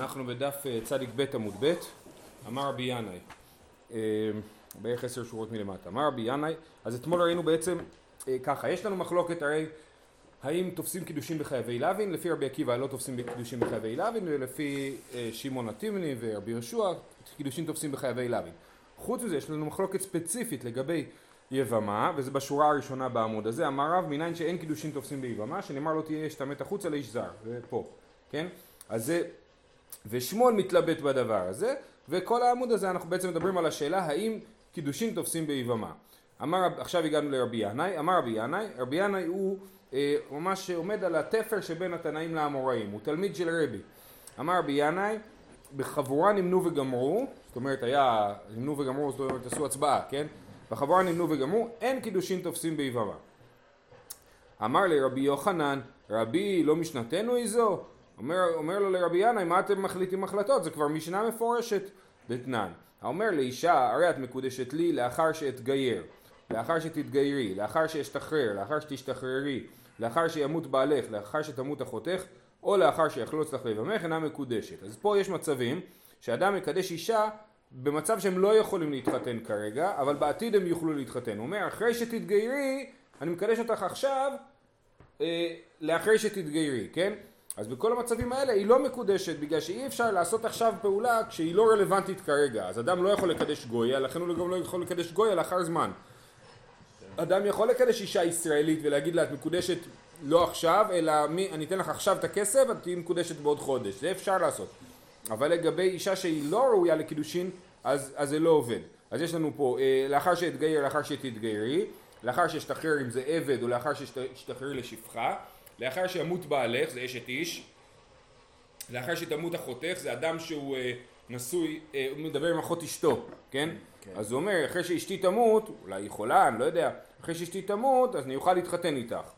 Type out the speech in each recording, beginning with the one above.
אנחנו בדף אה, צדיק ב' עמוד ב', אמר רבי ינאי, אה, בערך עשר שורות מלמטה, אמר רבי ינאי, אז אתמול ראינו בעצם אה, ככה, יש לנו מחלוקת הרי האם תופסים קידושין בחייבי לוין, לפי רבי עקיבא לא תופסים קידושין בחייבי לוין, ולפי שמעון התימני ורבי יהושע קידושין תופסים בחייבי לוין. חוץ מזה יש לנו מחלוקת ספציפית לגבי יבמה, וזה בשורה הראשונה בעמוד הזה, אמר רב מניין שאין קידושין תופסים ביבמה, שנאמר לא תהיה אשת המת החוצה לאיש זר, זה פה, כן? אז זה, ושמואל מתלבט בדבר הזה, וכל העמוד הזה אנחנו בעצם מדברים על השאלה האם קידושין תופסים ביבמה. אמר, עכשיו הגענו לרבי ינאי, אמר רבי ינאי, רבי ינאי הוא אה, ממש עומד על התפר שבין התנאים לאמוראים, הוא תלמיד של רבי. אמר רבי ינאי, בחבורה נמנו וגמרו, זאת אומרת היה, נמנו וגמרו, זאת אומרת עשו הצבעה, כן? בחבורה נמנו וגמרו, אין קידושין תופסים ביבמה. אמר לרבי יוחנן, רבי לא משנתנו היא זו? אומר, אומר לו לרבי ינאי, מה אתם מחליטים החלטות? זה כבר משנה מפורשת דתנן. האומר לאישה, הרי את מקודשת לי לאחר שאתגייר, לאחר שתתגיירי, לאחר שאשתחרר, לאחר שתשתחררי, לאחר שימות בעלך, לאחר שתמות אחותך, או לאחר שיחלוץ לך לבמך, אינה מקודשת. אז פה יש מצבים שאדם מקדש אישה במצב שהם לא יכולים להתחתן כרגע, אבל בעתיד הם יוכלו להתחתן. הוא אומר, אחרי שתתגיירי, אני מקדש אותך עכשיו, אה, לאחרי שתתגיירי, כן? אז בכל המצבים האלה היא לא מקודשת בגלל שאי אפשר לעשות עכשיו פעולה כשהיא לא רלוונטית כרגע. אז אדם לא יכול לקדש גויה לכן הוא גם לא יכול לקדש גויה לאחר זמן. אדם יכול לקדש אישה ישראלית ולהגיד לה את מקודשת לא עכשיו אלא מי, אני אתן לך עכשיו את הכסף ואת תהיי מקודשת בעוד חודש. זה אפשר לעשות. אבל לגבי אישה שהיא לא ראויה לקידושין אז, אז זה לא עובד. אז יש לנו פה אה, לאחר שאתגייר לאחר שתתגיירי לאחר שאשתחרר אם זה עבד או לאחר שאשתחררי לשפחה לאחר שימות בעלך, זה אשת איש, לאחר שתמות אחותך, זה אדם שהוא אה, נשוי, אה, הוא מדבר עם אחות אשתו, כן? כן? אז הוא אומר, אחרי שאשתי תמות, אולי היא חולה, אני לא יודע, אחרי שאשתי תמות, אז אני אוכל להתחתן איתך.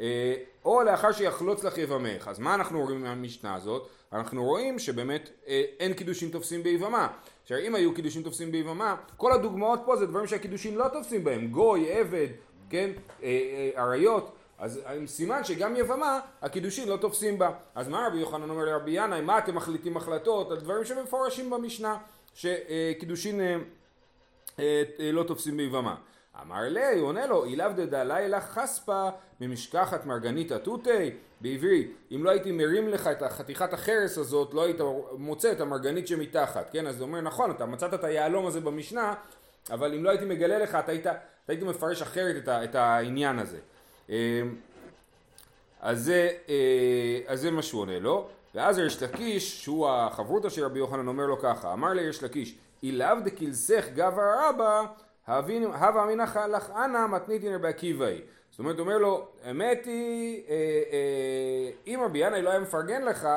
אה, או לאחר שיחלוץ לך יבמך. אז מה אנחנו רואים מהמשנה הזאת? אנחנו רואים שבאמת אה, אין קידושין תופסים ביבמה. עכשיו אם היו קידושין תופסים ביבמה, כל הדוגמאות פה זה דברים שהקידושין לא תופסים בהם, גוי, עבד, כן, אה, אה, אריות. אז סימן שגם יבמה, הקידושין לא תופסים בה. אז מה רבי יוחנן אומר לרבי ינאי, מה אתם מחליטים החלטות על דברים שמפורשים במשנה, שקידושין אה, אה, אה, לא תופסים ביבמה. אמר לי, הוא עונה לו, אילאו דדלילה חספה ממשכחת מרגנית אתותי, בעברית, אם לא הייתי מרים לך את החתיכת החרס הזאת, לא היית מוצא את המרגנית שמתחת, כן? אז הוא אומר, נכון, אתה מצאת את היהלום הזה במשנה, אבל אם לא הייתי מגלה לך, אתה היית, אתה היית מפרש אחרת את, ה, את העניין הזה. אמ, אז זה, אה, אז זה מה שהוא עונה לו, ואז ריש לקיש, שהוא החברותא של רבי יוחנן, אומר לו ככה, אמר לריש לקיש, אילאו דקילסך גבר רבא, הווה אמינך לך אנא מתניתין רבי עקיבאי. זאת אומרת, הוא אומר לו, האמת היא, אה, אה, אם רבי ינאי לא היה מפרגן לך,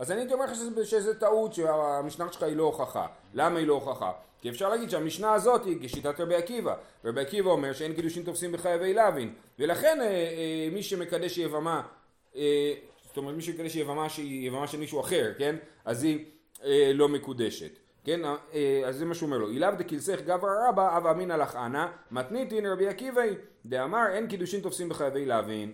אז אני הייתי אומר לך שזה, שזה טעות, שהמשנה שלך היא לא הוכחה. למה היא לא הוכחה? כי אפשר להגיד שהמשנה הזאת היא כשיטת רבי עקיבא, ורבי עקיבא אומר שאין קידושין תופסים בחייבי לוין, ולכן אה, אה, מי שמקדש יבמה, אה, זאת אומרת מי שמקדש יבמה שהיא יבמה של מישהו אחר, כן? אז היא אה, לא מקודשת. כן, אה, אז זה מה שהוא אומר לו, אילאו דקילסך גבר רבא, אב אמינא לך אנא, מתניתין רבי עקיבאי, דאמר אין קידושין תופסים בחייבי לוין.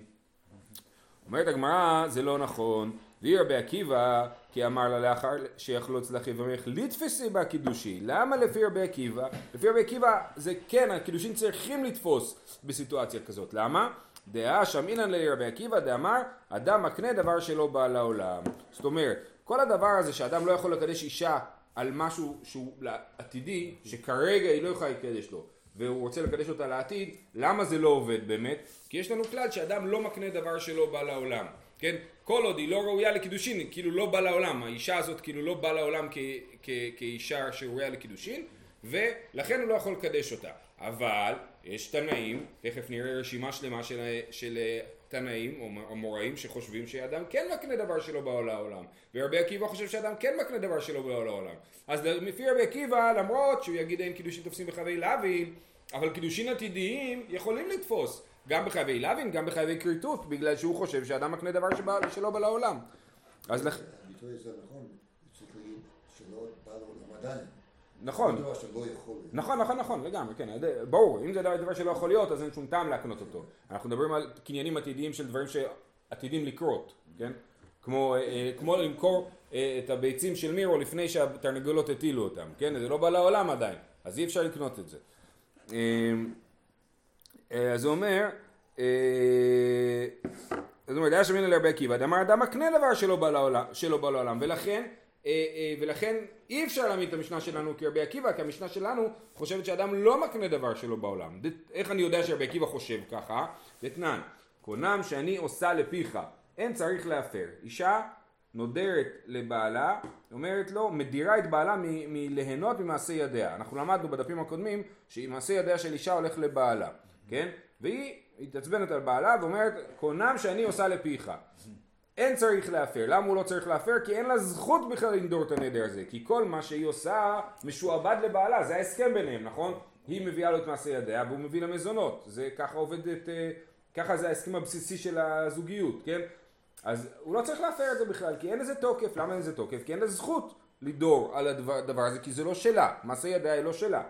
אומרת הגמרא, זה לא נכון, והיא רבי עקיבא, כי אמר לה לאחר שיחלוץ לך יבמך לתפסי בה קידושי. למה לפי רבי עקיבא? לפי רבי עקיבא זה כן, הקידושים צריכים לתפוס בסיטואציה כזאת. למה? דעה שמינן לרבי עקיבא דאמר, אדם מקנה דבר שלא בא לעולם. זאת אומרת, כל הדבר הזה שאדם לא יכול לקדש אישה על משהו שהוא עתידי, שכרגע היא לא יכולה לקדש לו, והוא רוצה לקדש אותה לעתיד, למה זה לא עובד באמת? כי יש לנו כלל שאדם לא מקנה דבר שלא בא לעולם. כן? כל עוד היא לא ראויה לקידושין, היא כאילו לא באה לעולם, האישה הזאת כאילו לא באה לעולם כ- כ- כאישה שראויה לקידושין, ולכן הוא לא יכול לקדש אותה. אבל יש תנאים, תכף נראה רשימה שלמה של, של תנאים או מוראים שחושבים שאדם כן מקנה דבר שלא בא לעולם. ורבי עקיבא חושב שאדם כן מקנה דבר שלא בא לעולם. אז לפי רבי עקיבא למרות שהוא יגיד אין קידושין תופסים בחייבי לוין אבל קידושין עתידיים יכולים לתפוס גם בחייבי לוין, גם בחייבי כריתות, בגלל שהוא חושב שאדם מקנה דבר שבא, שלא בא לעולם. אז לך... הביטוי הזה נכון, צריך להגיד שלא בא לעולם עדיין. נכון. נכון, נכון, נכון, לגמרי, כן, ברור, אם זה דבר שלא יכול להיות, אז אין שום טעם להקנות אותו. אנחנו מדברים על קניינים עתידיים של דברים שעתידים לקרות, כן? כמו, אה, אה, כמו למכור אה, את הביצים של מירו לפני שהתרנגולות הטילו אותם, כן? זה לא בא לעולם עדיין, אז אי אפשר לקנות את זה. אה, אה, אז הוא אומר, אה, זאת אומרת, היה שמין על רבי עקיבא, דאמר אדם מקנה דבר שלא בא לעולם, ולכן, ולכן אי אפשר להעמיד את המשנה שלנו כרבי עקיבא, כי המשנה שלנו חושבת שאדם לא מקנה דבר שלא בעולם. איך אני יודע שרבי עקיבא חושב ככה? דתנן, קונם שאני עושה לפיך, אין צריך להפר. אישה נודרת לבעלה, אומרת לו, מדירה את בעלה מ- מליהנות ממעשה ידיה. אנחנו למדנו בדפים הקודמים שמעשה ידיה של אישה הולך לבעלה, כן? והיא מתעצבנת על בעלה ואומרת, קונם שאני עושה לפיך. אין צריך להפר. למה הוא לא צריך להפר? כי אין לה זכות בכלל לנדור את הנדר הזה. כי כל מה שהיא עושה משועבד לבעלה, זה ההסכם ביניהם, נכון? היא מביאה לו את מעשה ידיה והוא מביא לה מזונות. זה ככה עובדת, אה, ככה זה ההסכם הבסיסי של הזוגיות, כן? אז הוא לא צריך להפר את זה בכלל, כי אין לזה תוקף. למה אין לזה תוקף? כי אין לה זכות לדור על הדבר, הזה, כי זה לא שלה. מעשה ידיה היא לא שלה.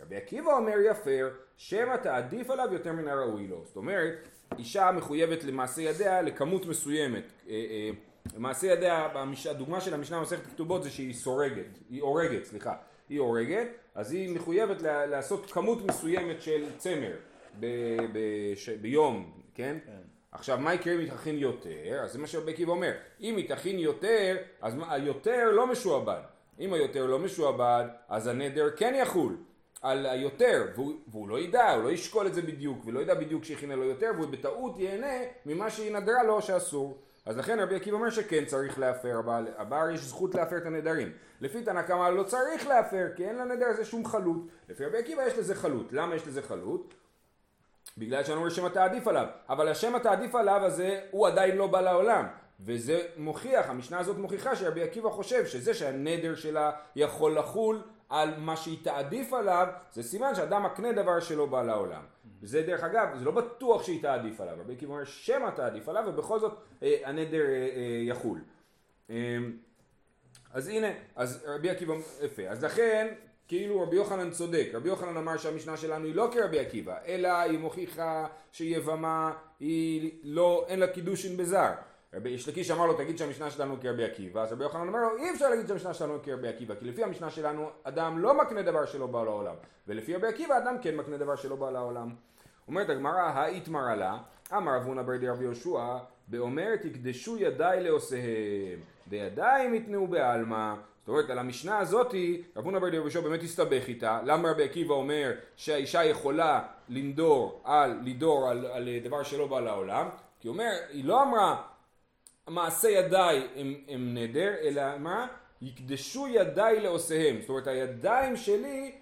רבי עקיבא אומר יפר, שמא תעדיף עליו יותר מן הראוי לו. זאת אומרת, אישה מחויבת למעשה ידיה לכמות מסוימת. אה, אה, מעשה ידיה, הדוגמה של המשנה במסכת כתובות זה שהיא סורגת, היא הורגת, סליחה, היא הורגת, אז היא מחויבת לעשות כמות מסוימת של צמר ב, בש, ביום, כן? עכשיו, מה יקרה אם היא תכין יותר? אז זה מה שרבי עקיבא אומר. אם היא תכין יותר, אז היותר לא משועבד. אם היותר לא משועבד, אז הנדר כן יחול. על היותר, והוא, והוא לא ידע, הוא לא ישקול את זה בדיוק, ולא ידע בדיוק שהכינה לו יותר, והוא בטעות ייהנה ממה שהיא נדרה לו שאסור. אז לכן רבי עקיבא אומר שכן צריך להפר, אבל הבר יש זכות להפר את הנדרים. לפי תנא קמא לא צריך להפר, כי אין לנדר הזה שום חלות. לפי רבי עקיבא יש לזה חלות. למה יש לזה חלות? בגלל שאני אומר שמא תעדיף עליו, אבל השמא תעדיף עליו הזה הוא עדיין לא בא לעולם. וזה מוכיח, המשנה הזאת מוכיחה שרבי עקיבא חושב שזה שהנדר שלה יכול לחול על מה שהיא תעדיף עליו זה סימן שאדם מקנה דבר שלא בא לעולם. וזה דרך אגב, זה לא בטוח שהיא תעדיף עליו, רבי עקיבא אומר שמא תעדיף עליו ובכל זאת אה, הנדר אה, אה, יחול. אה, אז הנה, אז רבי עקיבא, יפה, אז לכן כאילו רבי יוחנן צודק, רבי יוחנן אמר שהמשנה שלנו היא לא כרבי עקיבא, אלא היא מוכיחה שיבמה היא לא, אין לה קידושין בזר. רבי יש לקיש אמר לו תגיד שהמשנה שלנו כרבי עקיבא, אז רבי יוחנן אומר לו אי אפשר להגיד שהמשנה שלנו כרבי עקיבא, כי לפי המשנה שלנו אדם לא מקנה דבר שלא בא לעולם, ולפי רבי עקיבא אדם כן מקנה דבר שלא בא לעולם. אומרת הגמרא, האיתמרה לה, אמר אבונה ברדי רבי יהושע, באומרת יקדשו ידיי לעושיהם, בידיים יתנאו בעלמא. זאת אומרת, על המשנה הזאתי, רבונה ברדי רבי יהושע באמת הסתבך איתה. למה רבי עקיבא אומר שהאישה יכולה לנדור על, לדור על, על דבר שלא בא לעולם? כי הוא אומר, היא לא אמרה מעשה ידיי הם, הם נדר, אלא מה? יקדשו ידיי לעושיהם. זאת אומרת, הידיים שלי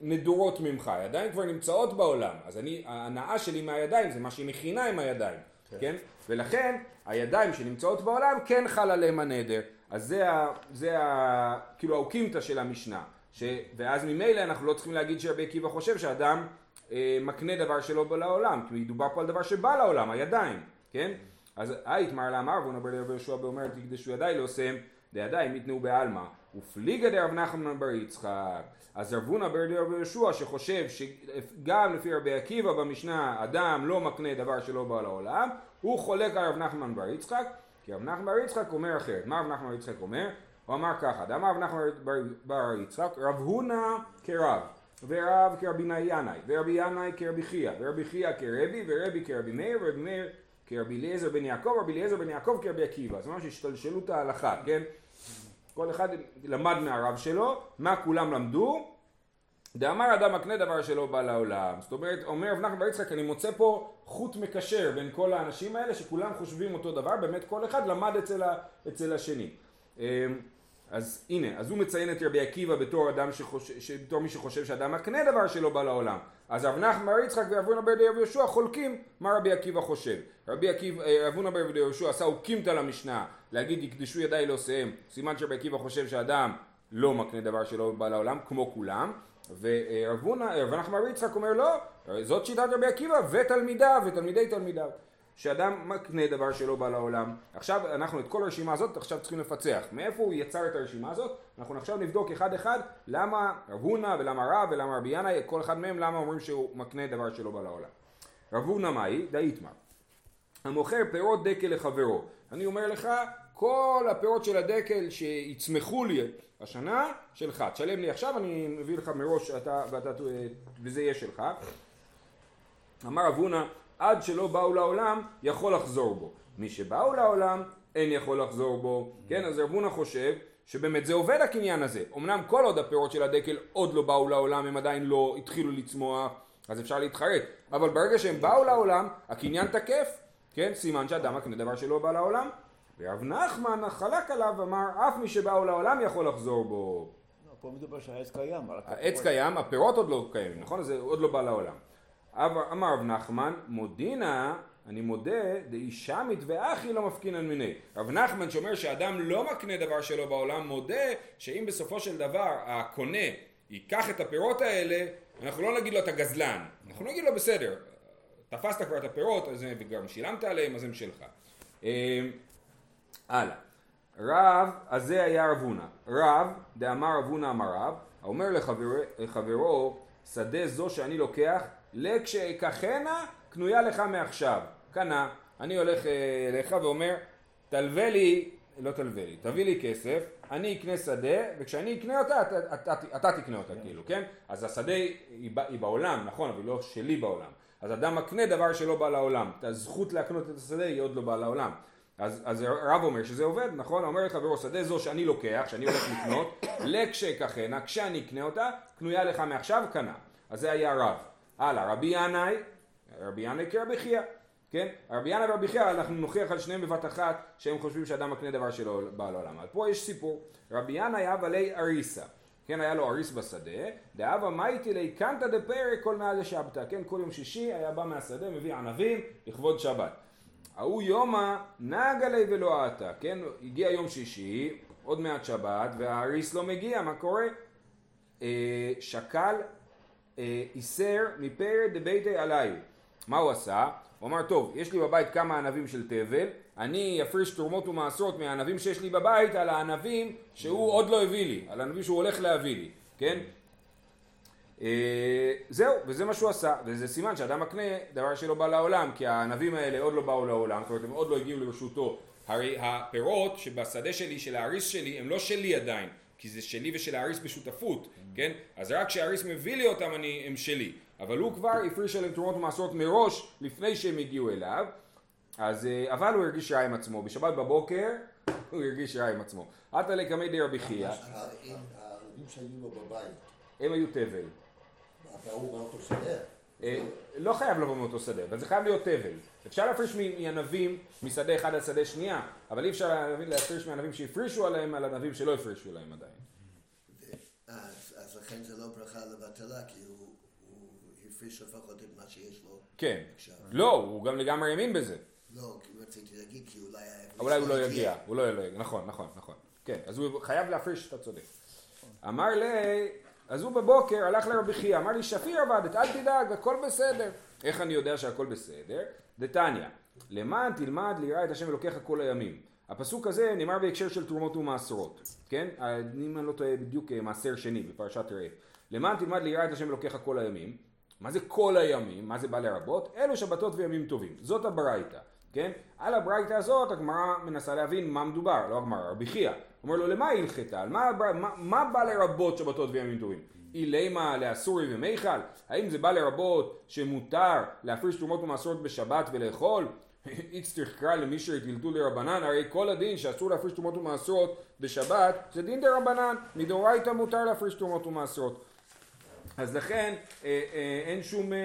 נדורות ממך, הידיים כבר נמצאות בעולם, אז אני, ההנאה שלי מהידיים זה מה שהיא מכינה עם הידיים, כן? כן? ולכן הידיים שנמצאות בעולם כן חל עליהם הנדר, אז זה, ה, זה ה, כאילו האוקימתא של המשנה, ש, ואז ממילא אנחנו לא צריכים להגיד שרבי עקיבא חושב שאדם אה, מקנה דבר שלא בא לעולם, כי מדובר פה על דבר שבא לעולם, הידיים, כן? אז היית מר לאמר ואומר ברבי יהושע באומרת תקדשו ידיי לעושיהם דידיים יתנו בעלמא ופליגא דרב נחמן בר יצחק אז רב הונא בר רבי יהושע שחושב שגם לפי רבי עקיבא במשנה אדם לא מקנה דבר שלא בא לעולם הוא חולק על רב נחמן בר יצחק כי רב נחמן בר יצחק אומר אחרת מה רב נחמן בר יצחק אומר? הוא אמר ככה דאמר רב נחמן בר, יצחק רב הונא כרב ורב כרבי ינאי ורבי ינאי כרבי חייא ורבי חייא כרבי ורבי כרבי מאיר ורבי מאיר כרבי אליעזר בן יעקב, רבי אליעזר בן יעקב כרבי עקיבא. זה ממש השתלשלות ההלכה, כן? כל אחד למד מהרב שלו, מה כולם למדו? דאמר אדם מקנה דבר שלא בא לעולם. זאת אומרת, אומר רב נחמן בר יצחק, אני מוצא פה חוט מקשר בין כל האנשים האלה, שכולם חושבים אותו דבר, באמת כל אחד למד אצל, ה, אצל השני. אמ, אז הנה, אז הוא מציין את רבי עקיבא בתור אדם שחושב, בתור מי שחושב שאדם מקנה דבר שלא בא לעולם. אז רב נחמן בר יצחק ורב הונא בר יהושע חולקים מה רבי עקיבא חושב. רבי עקיבא, רב הונא בר רבי יהושע עשה אוקימתא למשנה, להגיד יקדשו ידיי לעושיהם, סימן שרבי עקיבא חושב שאדם לא מקנה דבר שלא בא לעולם, כמו כולם. ורב נחמן בר יצחק אומר לא, זאת שיטת רבי עקיבא ותלמידיו ותלמידי תלמידיו. שאדם מקנה דבר שלא בא לעולם. עכשיו אנחנו את כל הרשימה הזאת עכשיו צריכים לפצח. מאיפה הוא יצר את הרשימה הזאת? אנחנו עכשיו נבדוק אחד אחד למה רב הונא ולמה רב ולמה רבי ינאי, כל אחד מהם למה אומרים שהוא מקנה דבר שלא בא לעולם. רב הונא מאי? דאיתמר. המוכר פירות דקל לחברו. אני אומר לך, כל הפירות של הדקל שיצמחו לי השנה, שלך. תשלם לי עכשיו, אני מביא לך מראש, אתה, ואתה, וזה יהיה שלך. אמר אבונה, עד שלא באו לעולם, יכול לחזור בו. מי שבאו לעולם, אין יכול לחזור בו. כן, אז אבונה חושב שבאמת זה עובד הקניין הזה. אמנם כל עוד הפירות של הדקל עוד לא באו לעולם, הם עדיין לא התחילו לצמוח, אז אפשר להתחרט. אבל ברגע שהם באו לעולם, הקניין תקף, כן, סימן שאדם מקנה דבר שלא בא לעולם. ורב נחמן חלק עליו ואמר, אף מי שבאו לעולם יכול לחזור בו. לא, פה מדובר שהעץ קיים. העץ קיים, הפירות עוד לא קיימים, נכון? זה עוד לא בא לעולם. אמר רב נחמן, מודינה, אני מודה, דאי שמית ואחי לא מפקינן מיני. רב נחמן שאומר שאדם לא מקנה דבר שלו בעולם, מודה שאם בסופו של דבר הקונה ייקח את הפירות האלה, אנחנו לא נגיד לו אתה גזלן, אנחנו נגיד לו בסדר, תפסת כבר את הפירות אז, וגם שילמת עליהם אז הם שלך. אה, הלאה. רב, אז זה היה רב הונא. רב, דאמר רב הונא אמר רב, האומר לחבר, לחברו, שדה זו שאני לוקח, לכשאקחנה, קנויה לך מעכשיו. קנה, אני הולך אה, אליך ואומר, תלווה לי, לא תלווה לי, תביא לי כסף, אני אקנה שדה, וכשאני אקנה אותה, אתה, אתה, אתה, אתה תקנה אותה, כאילו, כן? אז השדה היא, היא בעולם, נכון, אבל לא שלי בעולם. אז אדם מקנה דבר שלא בא לעולם. את הזכות להקנות את השדה היא עוד לא באה לעולם. אז, אז רב אומר שזה עובד, נכון? אומר לחברו, שדה זו שאני לוקח, שאני הולך לקנות, לכשאקחנה, כשאני אקנה אותה, קנויה לך מעכשיו, קנה. אז זה היה רב. הלאה, רבי ינאי, רבי ינאי כרבי חייא, כן? רבי ינאי ורבי חייא, אנחנו נוכיח על שניהם בבת אחת שהם חושבים שאדם מקנה דבר שלא בא לעולם. אבל פה יש סיפור. רבי ינאי אב עלי אריסה. כן, היה לו אריס בשדה, דאבה מייטי לי קנטה דפרק כל מעל לשבתא, כן, כל יום שישי היה בא מהשדה, מביא ענבים לכבוד שבת. ההוא יומא נגה לי ולא עטה, כן, הגיע יום שישי, עוד מעט שבת, והאריס לא מגיע, מה קורה? אה, שקל אה, איסר מפרד דביתי עליי. מה הוא עשה? הוא אמר, טוב, יש לי בבית כמה ענבים של תבל, אני אפריש תרומות ומעשרות מהענבים שיש לי בבית על הענבים שהוא עוד לא הביא לי, על הענבים שהוא הולך להביא לי, כן? אה, זהו, וזה מה שהוא עשה, וזה סימן שאדם מקנה דבר שלא בא לעולם, כי הענבים האלה עוד לא באו לעולם, זאת אומרת הם עוד לא הגיעו לרשותו. הרי הפירות שבשדה שלי, של האריס שלי, הם לא שלי עדיין, כי זה שלי ושל האריס בשותפות, כן? אז רק כשהאריס מביא לי אותם אני, הם שלי. אבל הוא כבר הפריש עליהם תרומות ומעשרות מראש, לפני שהם הגיעו אליו. אז, אה, אבל הוא הרגיש רע עם עצמו. בשבת בבוקר הוא הרגיש רע עם עצמו. עטה לקמי די רבי חייא. הם היו תבל. שדה? אה, לא חייב לבוא מאותו שדה, אבל זה חייב להיות תבל. אפשר להפריש מענבים משדה אחד על שדה שנייה, אבל אי אפשר להפריש מענבים שהפרישו עליהם על ענבים שלא הפרישו עליהם עדיין. אז לכן זה לא ברכה לבטלה, כי הוא הפריש לפחות את מה שיש לו. כן. לא, הוא גם לגמרי האמין בזה. לא, רציתי להגיד, כי אולי... אולי הוא לא יגיע, הוא לא יגיע, נכון, נכון, נכון. כן, אז הוא חייב להפריש, אתה צודק. אמר לי, אז הוא בבוקר הלך לרבי חייא, אמר לי שפיר עבדת, אל תדאג, הכל בסדר. איך אני יודע שהכל בסדר? דתניא, למען תלמד ליראה את השם אלוקיך כל הימים. הפסוק הזה נאמר בהקשר של תרומות ומעשרות, כן? אם אני לא טועה בדיוק אה, מעשר שני בפרשת ראה. למען תלמד ליראה את השם אלוקיך כל הימים. מה זה כל הימים? מה זה בא לרבות? אלו שבתות וימים טובים. זאת הברייתא, כן? על הברייתא הזאת הגמרא מנסה להבין מה מדובר, לא הגמרא, רבי חייא. אומר לו למה היא הלכתה? מה, מה, מה בא לרבות שבתות וימים טובים? אילימה לאסורי ומיכל? האם זה בא לרבות שמותר להפריש תרומות ומעשרות בשבת ולאכול? איצטריך קרא למי שהטילטו לרבנן, הרי כל הדין שאסור להפריש תרומות ומעשרות בשבת זה דין דה רבנן, מדאורייתא מותר להפריש תרומות ומעשרות. אז לכן אה, אה, אין, שום, אה,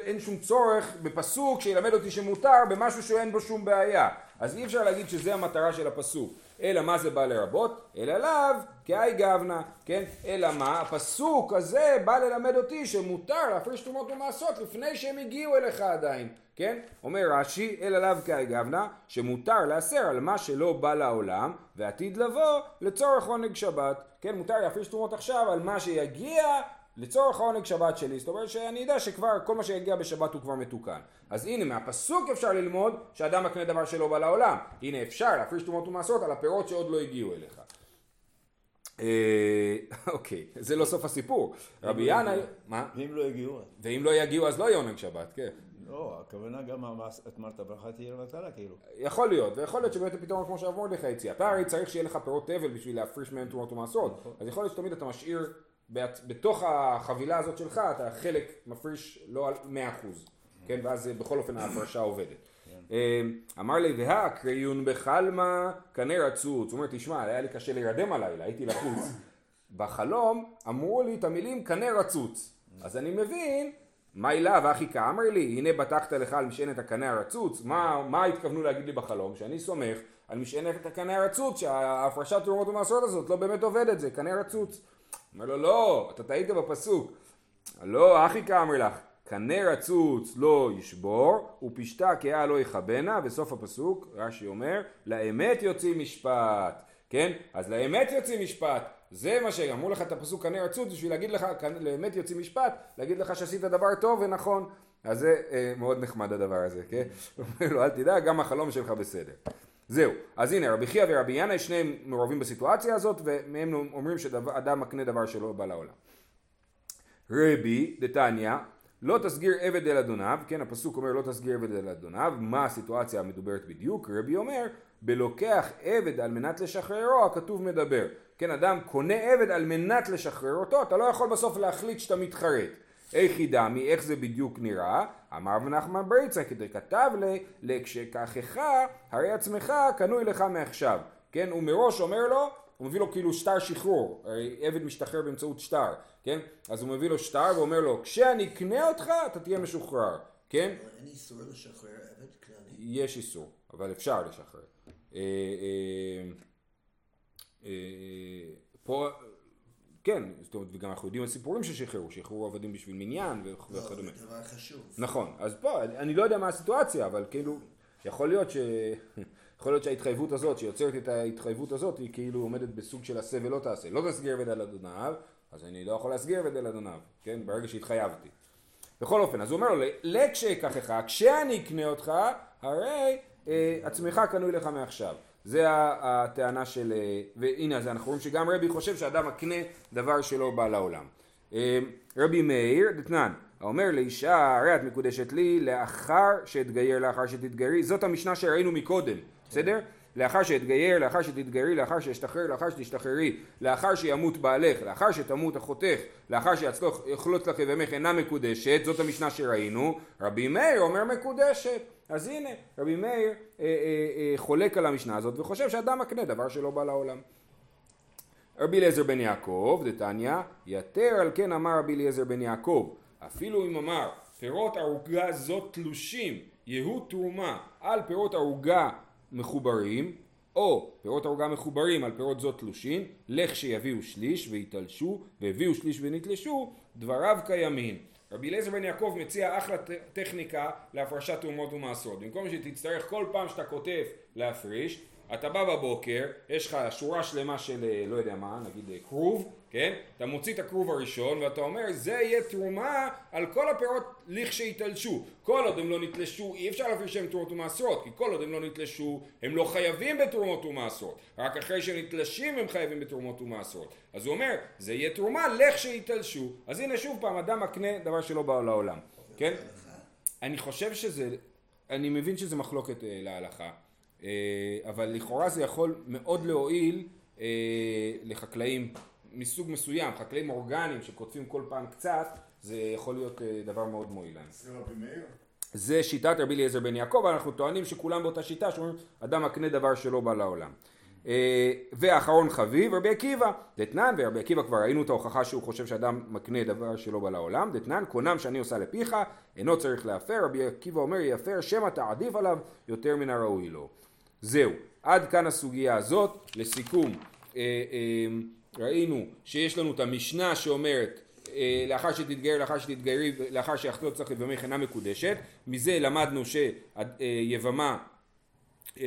אין שום צורך בפסוק שילמד אותי שמותר במשהו שאין בו שום בעיה. אז אי אפשר להגיד שזה המטרה של הפסוק. אלא מה זה בא לרבות? אלא לאו כאי גבנה, כן? אלא מה? הפסוק הזה בא ללמד אותי שמותר להפריש תרומות ומעשות לפני שהם הגיעו אליך עדיין, כן? אומר רש"י, אלא לאו כאי גבנה, שמותר לאסר על מה שלא בא לעולם ועתיד לבוא לצורך עונג שבת, כן? מותר להפריש תרומות עכשיו על מה שיגיע לצורך העונג שבת שלי, זאת אומרת שאני יודע שכבר כל מה שיגיע בשבת הוא כבר מתוקן. אז הנה מהפסוק אפשר ללמוד שאדם מקנה דבר שלא בא לעולם. הנה אפשר להפריש תרומות ומעשרות על הפירות שעוד לא הגיעו אליך. אה, אוקיי, זה לא סוף הסיפור. רבי לא ינאי, מה? ואם לא יגיעו? ואם לא יגיעו אז לא יהיה עונג שבת, כן. לא, הכוונה גם את אמרת ברכה תהיה לבטלה, כאילו. יכול להיות, ויכול להיות שבאמת הפתרון כמו שהרב מרדכי הציע. אתה הרי צריך שיהיה לך פירות תבל בשביל להפריש מהם תרומות ומעשרות. אז יכול להיות שתמיד אתה משאיר, בתוך החבילה הזאת שלך, אתה חלק מפריש לא על 100%. כן, ואז בכל אופן ההפרשה עובדת. אה, אמר לי, והקריון בחלמה קנה רצוץ. הוא אומר, תשמע, היה לי קשה להירדם הלילה, הייתי לחוץ. בחלום אמרו לי את המילים קנה רצוץ. אז אני מבין, מה אליו אחי כאמר לי, הנה בטחת לך על משענת הקנה הרצוץ, מה, מה התכוונו להגיד לי בחלום? שאני סומך על משענת הקנה הרצוץ, שההפרשת תרומות ומעשרות הזאת לא באמת עובדת, זה קנה רצוץ. אומר לו, לא, אתה טעית בפסוק. לא, אחי כאמר לך, קנה רצוץ לא ישבור, ופשתה קאה לא יכבנה, וסוף הפסוק, רש"י אומר, לאמת יוציא משפט. כן? אז לאמת יוציא משפט. זה מה שאמרו לך את הפסוק קנה רצוץ בשביל להגיד לך, לאמת יוציא משפט, להגיד לך שעשית דבר טוב ונכון. אז זה אה, מאוד נחמד הדבר הזה, כן? אומר לו, אל תדאג, גם החלום שלך בסדר. זהו, אז הנה רבי חייא ורבי ינאי שניהם מעורבים בסיטואציה הזאת ומהם אומרים שאדם מקנה דבר שלא בא לעולם. רבי דתניא לא תסגיר עבד אל אדוניו, כן הפסוק אומר לא תסגיר עבד אל אדוניו, מה הסיטואציה המדוברת בדיוק? רבי אומר בלוקח עבד על מנת לשחררו הכתוב מדבר, כן אדם קונה עבד על מנת לשחרר אותו, אתה לא יכול בסוף להחליט שאתה מתחרט. איך ידמי, איך זה בדיוק נראה? אמר רב נחמן בריצה כדי כתב לי, לכשכחך הרי עצמך קנוי לך מעכשיו, כן הוא מראש אומר לו הוא מביא לו כאילו שטר שחרור, הרי עבד משתחרר באמצעות שטר, כן? אז הוא מביא לו שטר ואומר לו, כשאני אקנה אותך אתה תהיה משוחרר, כן? אין איסור לשחרר עבד כללי. יש איסור, אבל אפשר לשחרר. אה, אה, אה, פה, כן, זאת אומרת, וגם אנחנו יודעים על סיפורים ששחררו, שחררו עבדים בשביל מניין לא, וכדומה. זה דבר חשוב. נכון, אז פה, אני לא יודע מה הסיטואציה, אבל כאילו, יכול להיות ש... יכול להיות שההתחייבות הזאת, שיוצרת את ההתחייבות הזאת, היא כאילו עומדת בסוג של עשה ולא תעשה. לא תסגיר עבד על אדוניו, אז אני לא יכול להסגיר עבד על אדוניו, כן? ברגע שהתחייבתי. בכל אופן, אז הוא אומר לו, לכשאקחך, כשאני אקנה אותך, הרי אה, עצמך קנוי לך מעכשיו. זה הטענה של, אה, והנה אז אנחנו רואים שגם רבי חושב שאדם מקנה דבר שלא בא לעולם. אה, רבי מאיר, דתנן, האומר לאישה, הרי את מקודשת לי לאחר שאתגייר, לאחר שתתגיירי, זאת המשנה שראינו מקודם, בסדר? לאחר שאתגייר, לאחר שתתגיירי, לאחר שאשתחרר, לאחר שתשתחררי, לאחר שימות בעלך, לאחר שתמות אחותך, לאחר שיחלוץ לך יבמך אינה מקודשת, זאת המשנה שראינו, רבי מאיר אומר מקודשת. אז הנה, רבי מאיר אה, אה, אה, חולק על המשנה הזאת וחושב שאדם מקנה דבר שלא בא לעולם. רבי אליעזר בן יעקב, דתניא, יתר על כן אמר רבי אליעזר בן יעקב, אפילו אם אמר פירות ערוגה זאת תלושים, יהיו תרומה על פירות ערוגה מחוברים, או פירות ערוגה מחוברים על פירות זאת תלושים, לך שיביאו שליש ויתלשו, והביאו שליש ונתלשו, דבריו קיימים. רבי אליעזר בן יעקב מציע אחלה טכניקה להפרשת תרומות ומעשרות. במקום שתצטרך כל פעם שאתה כותב להפריש, אתה בא בבוקר, יש לך שורה שלמה של אה, לא יודע מה, נגיד אה, כרוב, כן? אתה מוציא את הכרוב הראשון ואתה אומר זה יהיה תרומה על כל הפירות לכשיתלשו. כל עוד הם לא נתלשו אי אפשר להפריש שהם תרומות ומעשרות כי כל עוד הם לא נתלשו הם לא חייבים בתרומות ומעשרות. רק אחרי שהם נתלשים הם חייבים בתרומות ומעשרות. אז הוא אומר זה יהיה תרומה לכשיתלשו. אז הנה שוב פעם אדם מקנה דבר שלא בא לעולם. כן? אני חושב שזה, אני מבין שזה מחלוקת אה, להלכה, אה, אבל לכאורה זה יכול מאוד להועיל אה, לחקלאים מסוג מסוים, חקלאים אורגניים שכותבים כל פעם קצת, זה יכול להיות אה, דבר מאוד מועיל להם. זה שיטת רבי אליעזר בן יעקב, אנחנו טוענים שכולם באותה שיטה, שאומרים אדם מקנה דבר שלא בא לעולם. אה, ואחרון חביב, רבי עקיבא, דתנן, ורבי עקיבא כבר ראינו את ההוכחה שהוא חושב שאדם מקנה דבר שלא בא לעולם, דתנן, קונם שאני עושה לפיך, אינו צריך להפר, רבי עקיבא אומר יפר שמא תעדיף עליו יותר מן הראוי לו. זהו, עד כאן הסוגיה הזאת, לסיכום, אה, ראינו שיש לנו את המשנה שאומרת אה, לאחר שתתגייר, לאחר שתתגיירי, לאחר שיחלוץ לך יבמך אינה מקודשת, מזה למדנו שיבמה, אה,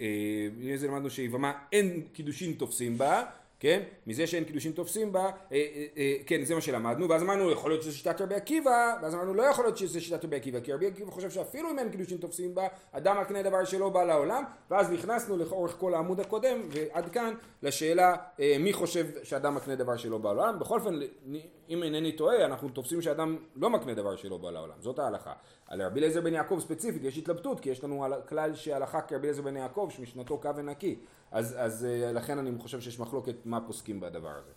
אה, מזה למדנו שיבמה אין קידושין תופסים בה, כן? מזה שאין קידושין תופסים בה, אה, אה, אה, כן זה מה שלמדנו, ואז אמרנו יכול להיות שזה שיטת רבי עקיבא, ואז אמרנו לא יכול להיות שזה שיטת רבי עקיבא, כי רבי עקיבא חושב שאפילו אם אין קידושין תופסים בה, אדם מקנה דבר שלא בא לעולם, ואז נכנסנו לאורך כל העמוד הקודם, ועד כאן לשאלה אה, מי חושב שאדם מקנה דבר שלא בא לעולם, בכל אופן אם אינני טועה אנחנו תופסים שאדם לא מקנה דבר שלא בא לעולם, זאת ההלכה. על רבי אליעזר בן יעקב ספציפית יש התלבטות, כי יש לנו כלל שהלכה כרבי אליעזר בן יעקב שמשנתו קו ונקי, אז, אז אה, לכן אני חושב שיש מחלוקת מה פוסקים בדבר הזה.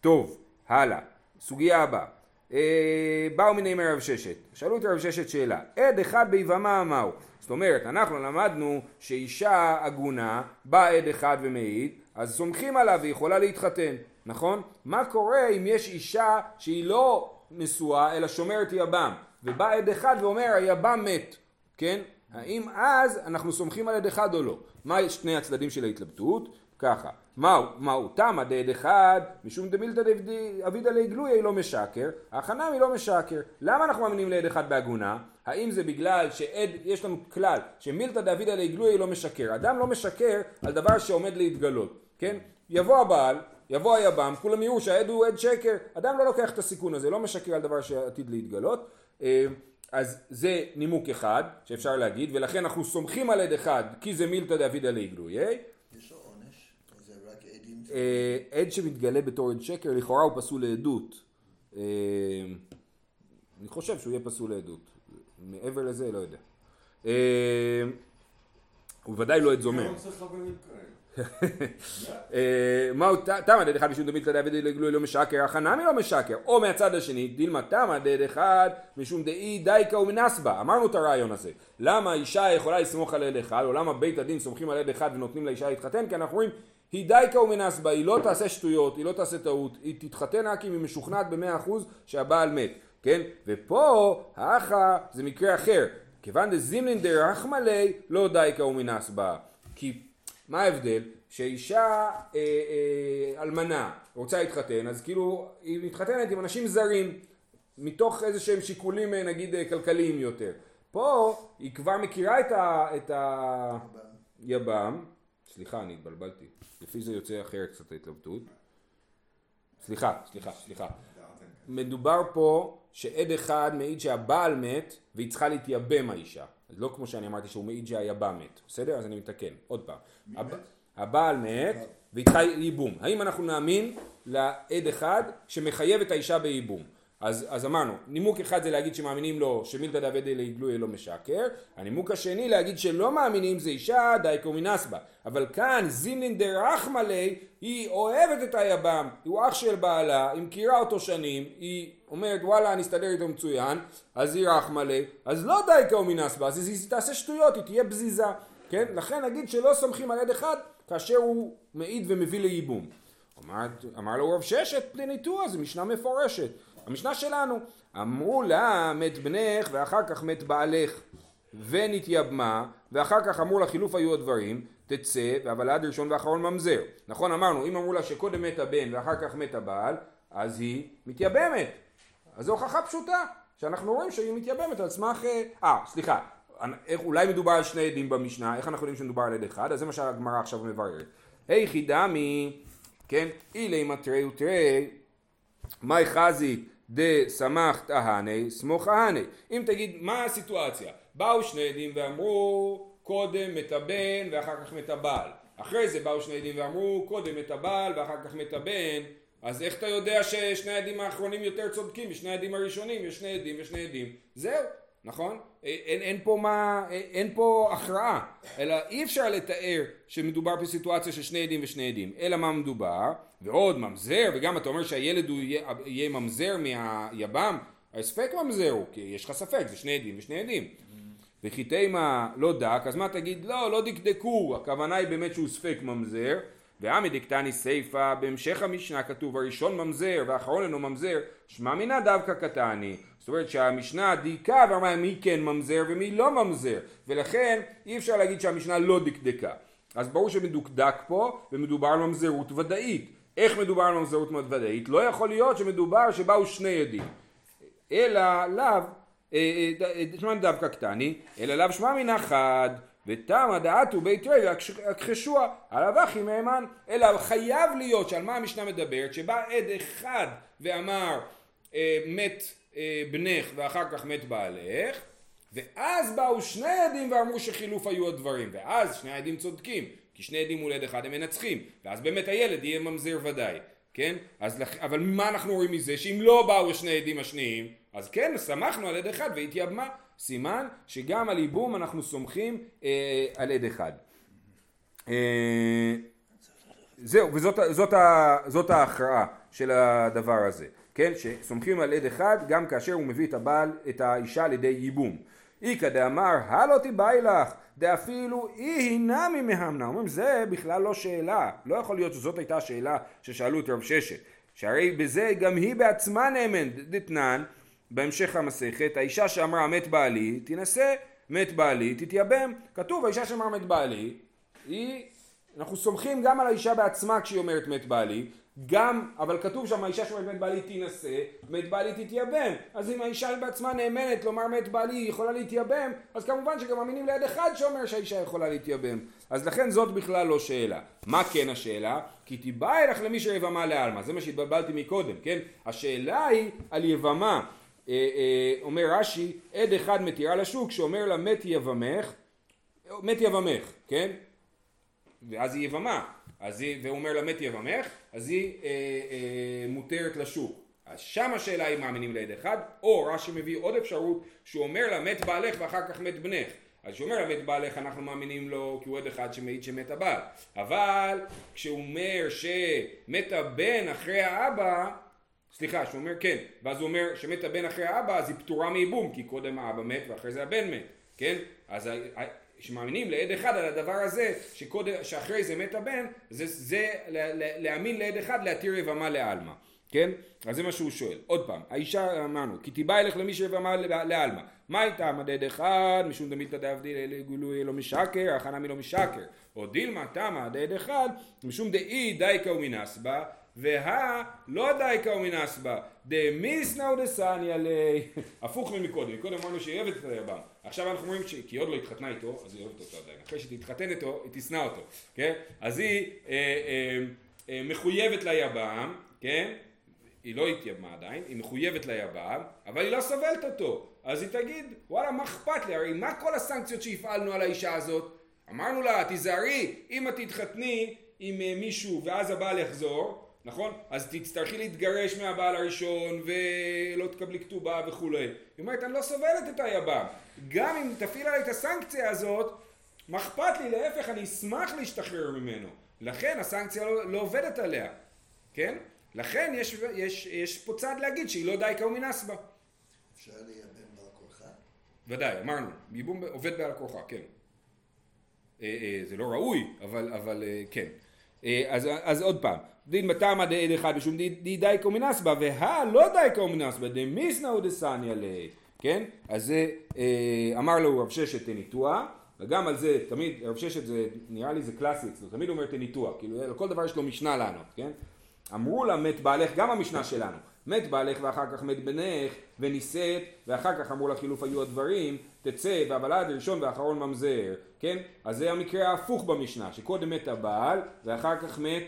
טוב, הלאה, סוגיה הבאה. אה, באו מיני מרב ששת, שאלו את רב ששת שאלה, עד אחד ביבמה מהו? זאת אומרת, אנחנו למדנו שאישה עגונה, בא עד אחד ומעיד, אז סומכים עליו והיא יכולה להתחתן, נכון? מה קורה אם יש אישה שהיא לא נשואה אלא שומרת יבם, ובא עד אחד ואומר היבם מת, כן? האם אז אנחנו סומכים על עד אחד או לא? מה שני הצדדים של ההתלבטות? ככה, מהו, מהו תמא דעד אחד, משום דמילתא אבידא גלויה לא משקר, הכנם היא לא משקר. למה אנחנו מאמינים לעד אחד בעגונה? האם זה בגלל שעד, יש לנו כלל, שמילתא דאבידא ליה גלויה לא משקר. אדם לא משקר על דבר שעומד להתגלות, כן? יבוא הבעל, יבוא היבם, כולם יראו שהעד הוא עד שקר, אדם לא לוקח את הסיכון הזה, לא משקר על דבר שעתיד להתגלות. אה, אז זה נימוק אחד שאפשר להגיד, ולכן אנחנו סומכים על עד אחד כי זה מילתא דאבידא ליה גלויה. יש לו עונש? זה רק עדים? אה, עד שמתגלה בתור עד שקר, לכאורה הוא פסול לעדות. אה, אני חושב שהוא יהיה פסול לעדות. מעבר לזה, לא יודע. אה, הוא ודאי לא עד זומם. מהו תמא דד אחד משום דמית דוד לגלוי לא משקר, החנמי לא משקר, או מהצד השני, דילמה תמא דד אחד משום דאי דייקה ומנסבה, אמרנו את הרעיון הזה, למה אישה יכולה לסמוך על עד אחד, או למה בית הדין סומכים על עד אחד ונותנים לאישה להתחתן, כי אנחנו רואים היא דייקה ומנסבה, היא לא תעשה שטויות, היא לא תעשה טעות, היא תתחתן רק אם היא משוכנעת במאה אחוז שהבעל מת, כן? ופה האחה זה מקרה אחר, כיוון דזימלין דרחמא ליה לא דייקה ומנסבה, כי מה ההבדל? שאישה אה, אה, אלמנה רוצה להתחתן, אז כאילו היא מתחתנת עם אנשים זרים, מתוך איזה שהם שיקולים אה, נגיד אה, כלכליים יותר. פה היא כבר מכירה את, ה, את היבם, סליחה אני התבלבלתי, לפי זה יוצא אחרת קצת ההתלבטות. סליחה, סליחה, סליחה. מדובר פה שעד אחד מעיד שהבעל מת והיא צריכה להתייבם האישה. לא כמו שאני אמרתי שהוא מעיד שהיבם מת, בסדר? אז אני מתקן, עוד פעם. הב... הבעל מת צריכה ייבום. האם אנחנו נאמין לעד אחד שמחייב את האישה בייבום? אז, אז אמרנו, נימוק אחד זה להגיד שמאמינים לו שמילתא דאבדי ליגלוי לא משקר, הנימוק השני להגיד שלא מאמינים זה אישה דייקו מנסבה, אבל כאן זימלין דרחמא ליה היא אוהבת את היבם, הוא אח של בעלה, היא מכירה אותו שנים, היא אומרת וואלה אני אסתדר איתו מצוין, אז היא רחמא ליה, אז לא דייקו מנסבה, אז היא תעשה שטויות, היא תהיה בזיזה, כן? לכן נגיד שלא סומכים על יד אחד כאשר הוא מעיד ומביא לייבום. אמר, אמר לו רב ששת פליניטוה, זו משנה מפורשת. המשנה שלנו, אמרו לה מת בנך ואחר כך מת בעלך ונתייבמה ואחר כך אמרו לה חילוף היו הדברים תצא אבל עד ראשון ואחרון ממזר. נכון אמרנו אם אמרו לה שקודם מת הבן ואחר כך מת הבעל אז היא מתייבמת. אז זו הוכחה פשוטה שאנחנו רואים שהיא מתייבמת על סמך אה סליחה איך, אולי מדובר על שני עדים במשנה איך אנחנו יודעים שמדובר על עד אחד? אז זה מה שהגמרא עכשיו מבררת. היכי דמי כן אילי מטרי ותרי מאי חזי דסמך תהני סמוך אהני. אם תגיד מה הסיטואציה? באו שני עדים ואמרו קודם מת הבן ואחר כך מת הבעל. אחרי זה באו שני עדים ואמרו קודם מת הבעל ואחר כך מת הבן. אז איך אתה יודע ששני העדים האחרונים יותר צודקים משני העדים הראשונים? יש שני עדים ושני עדים. זהו נכון? אין, אין פה מה, אין פה הכרעה, אלא אי אפשר לתאר שמדובר בסיטואציה של שני עדים ושני עדים, אלא מה מדובר, ועוד ממזר, וגם אתה אומר שהילד הוא יהיה, יהיה ממזר מהיבם, הספק ממזר הוא, כי יש לך ספק, זה שני עדים ושני עדים. וכי תימה לא דק, אז מה תגיד? לא, לא דקדקו, הכוונה היא באמת שהוא ספק ממזר, ועמי דקתני סיפה, בהמשך המשנה כתוב הראשון ממזר והאחרון אינו ממזר, שמע מינא דווקא קטני. זאת אומרת שהמשנה דייקה ואמרה מי כן ממזר ומי לא ממזר, ולכן אי אפשר להגיד שהמשנה לא דקדקה. אז ברור שמדוקדק פה ומדובר על ממזרות ודאית. איך מדובר על ממזרות ודאית? לא יכול להיות שמדובר שבאו שני עדים. אלא לאו, אה, אה, שמע דווקא קטני, אלא לאו שמע מן אחד. ותמה דעתו בית רי והכחשוה עליו אחי מהימן אלא חייב להיות שעל מה המשנה מדברת? שבא עד אחד ואמר אה, מת אה, בנך ואחר כך מת בעלך ואז באו שני עדים ואמרו שחילוף היו הדברים. ואז שני העדים צודקים כי שני עדים מול עד אחד הם מנצחים. ואז באמת הילד יהיה ממזר ודאי כן? אז, אבל מה אנחנו רואים מזה? שאם לא באו שני עדים השניים אז כן, שמחנו על עד אחד והתייבמה סימן שגם על ייבום אנחנו סומכים אה, על עד אחד. אה, זהו, וזאת זאת, זאת ההכרעה של הדבר הזה, כן? שסומכים על עד אחד גם כאשר הוא מביא את הבעל, את האישה לידי ייבום. איכא דאמר הלא תיבאי לך דאפילו אי הינה ממהמנה אומרים זה בכלל לא שאלה לא יכול להיות שזאת הייתה השאלה ששאלו את רב ששת שהרי בזה גם היא בעצמה נאמן דתנן בהמשך המסכת, האישה שאמרה מת בעלי, תינשא, מת בעלי, תתייבם. כתוב, האישה שאמרה מת בעלי, היא, אנחנו סומכים גם על האישה בעצמה כשהיא אומרת מת בעלי, גם, אבל כתוב שם האישה שאומרת מת בעלי תינשא, מת בעלי תתייבם. אז אם האישה בעצמה נאמנת לומר מת בעלי היא יכולה להתייבם, אז כמובן שגם מאמינים ליד אחד שאומר שהאישה יכולה להתייבם. אז לכן זאת בכלל לא שאלה. מה כן השאלה? כי תיבא אלך למי שיבמה לעלמא. זה מה שהתבלבלתי מקודם, כן? השאלה היא על יבמה. אה, אה, אומר רש"י, עד אחד מתירה לשוק שאומר לה מת יבמך, מת יבמך, כן? ואז היא יבמה, אז היא, והוא אומר לה מת יבמך, אז היא אה, אה, מותרת לשוק. אז שם השאלה היא מאמינים לעד אחד, או רש"י מביא עוד אפשרות שהוא אומר לה מת בעלך ואחר כך מת בנך. אז כשהוא אומר מת בעלך אנחנו מאמינים לו כי הוא עד אחד שמעיד שמת הבעל. אבל כשהוא אומר שמת הבן אחרי האבא סליחה, שהוא אומר כן, ואז הוא אומר שמת הבן אחרי האבא אז היא פטורה מייבום כי קודם האבא מת ואחרי זה הבן מת, כן? אז שמאמינים לעד אחד על הדבר הזה שקודם, שאחרי זה מת הבן זה, זה להאמין לעד אחד להתיר יבמה לעלמא, כן? אז זה מה שהוא שואל. עוד פעם, האישה אמרנו כי תיבא ילך למי שיבמה לעלמא מה הייתה מדד אחד משום דמילתא דאבדיל גילוי לא משקר הכנה מלא משקר או דילמה תמה דד אחד משום דאי דייקה ומנסבה והא לא דייקה ומנסבה, דמיסנא ודסניא לי, הפוך ממקודם, קודם אמרנו שהיא אוהבת את היבם, עכשיו אנחנו אומרים ש... כי היא עוד לא התחתנה איתו, אז היא אוהבת אותו עדיין, אחרי שתתחתן איתו, היא תשנא אותו, כן? אז היא אה, אה, אה, מחויבת ליבם, כן? היא לא התייבמה עדיין, היא מחויבת ליבם, אבל היא לא סובלת אותו, אז היא תגיד, וואלה, מה אכפת לי? הרי מה כל הסנקציות שהפעלנו על האישה הזאת? אמרנו לה, תיזהרי, אם את תתחתני עם אה, מישהו ואז הבעל יחזור, נכון? אז תצטרכי להתגרש מהבעל הראשון ולא תקבלי כתובה וכולי. היא אומרת, אני לא סובלת את היבם. גם אם תפעיל עליי את הסנקציה הזאת, מה אכפת לי? להפך, אני אשמח להשתחרר ממנו. לכן הסנקציה לא, לא עובדת עליה, כן? לכן יש, יש, יש פה צעד להגיד שהיא לא די כאומינס בה. אפשר לייבם בעל כורחה? ודאי, אמרנו, ייבום עובד בעל כורחה, כן. אה, אה, זה לא ראוי, אבל, אבל אה, כן. אז, אז עוד פעם, דין בתמא דעד אחד משום די דייקו מנסבא והא לא דייקו מנסבא דמיסנא ודסניא ליה כן? אז זה אה, אמר לו רב ששת תניתוח וגם על זה תמיד רב ששת זה נראה לי זה קלאסי אצלו תמיד אומר תניתוח כאילו לכל דבר יש לו משנה לענות כן? אמרו לה מת בעלך גם המשנה שלנו מת בעלך ואחר כך מת בנך ונישאת ואחר כך אמרו לה חילוף היו הדברים תצא והוולד ראשון ואחרון ממזר כן? אז זה המקרה ההפוך במשנה שקודם מת הבעל ואחר כך מת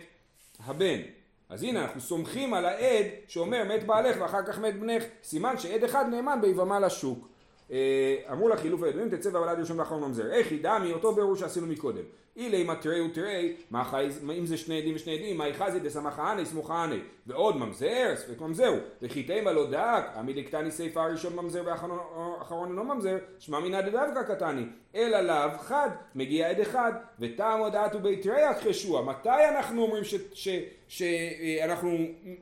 הבן. אז הנה אנחנו סומכים על העד שאומר מת בעלך ואחר כך מת בנך, סימן שעד אחד נאמן ביבמה לשוק. אה, אמרו לה חילוף הידועים תצא והוולד ראשון ואחרון ממזר. איך ידע מאותו בירור שעשינו מקודם. אילי מתרי ותרי, אם זה שני עדים ושני עדים, מאי חזי דסמך עני סמוכה עני. ועוד ממזר, ספק ממזר. וחיתימה לא דק, עמידי קטני סיפה הראשון ממזר ואחרון אינו ממזר, שמע מינא דדווקא קטני. אלא לאו חד, מגיע עד אחד, וטעם הודעת וביתרי הכחשוה. מתי אנחנו אומרים שאנחנו אה,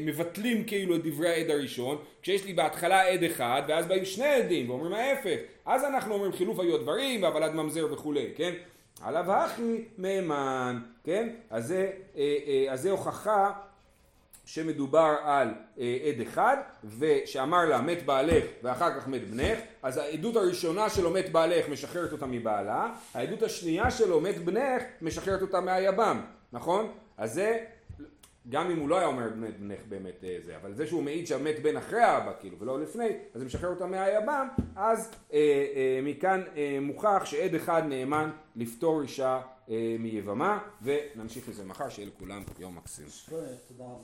מבטלים כאילו את דברי העד הראשון, כשיש לי בהתחלה עד אחד ואז באים שני עדים ואומרים ההפך, אז אנחנו אומרים חילוף היו הדברים והוולד ממזר וכולי, כן? עליו הכי מהימן, כן? אז זה, אה, אז זה הוכחה שמדובר על עד אחד ושאמר לה מת בעלך ואחר כך מת בנך אז העדות הראשונה שלו מת בעלך משחררת אותה מבעלה העדות השנייה שלו מת בנך משחררת אותה מהיבם נכון? אז זה גם אם הוא לא היה אומר בנך, בנך באמת אה, זה, אבל זה שהוא מעיד שהמת בן אחרי האבא כאילו ולא לפני, אז זה משחרר אותה מהיבם, אז אה, אה, מכאן אה, מוכח שעד אחד נאמן לפטור אישה אה, מיבמה, ונמשיך מזה מחר, שיהיה לכולם יום מקסים. תודה רבה.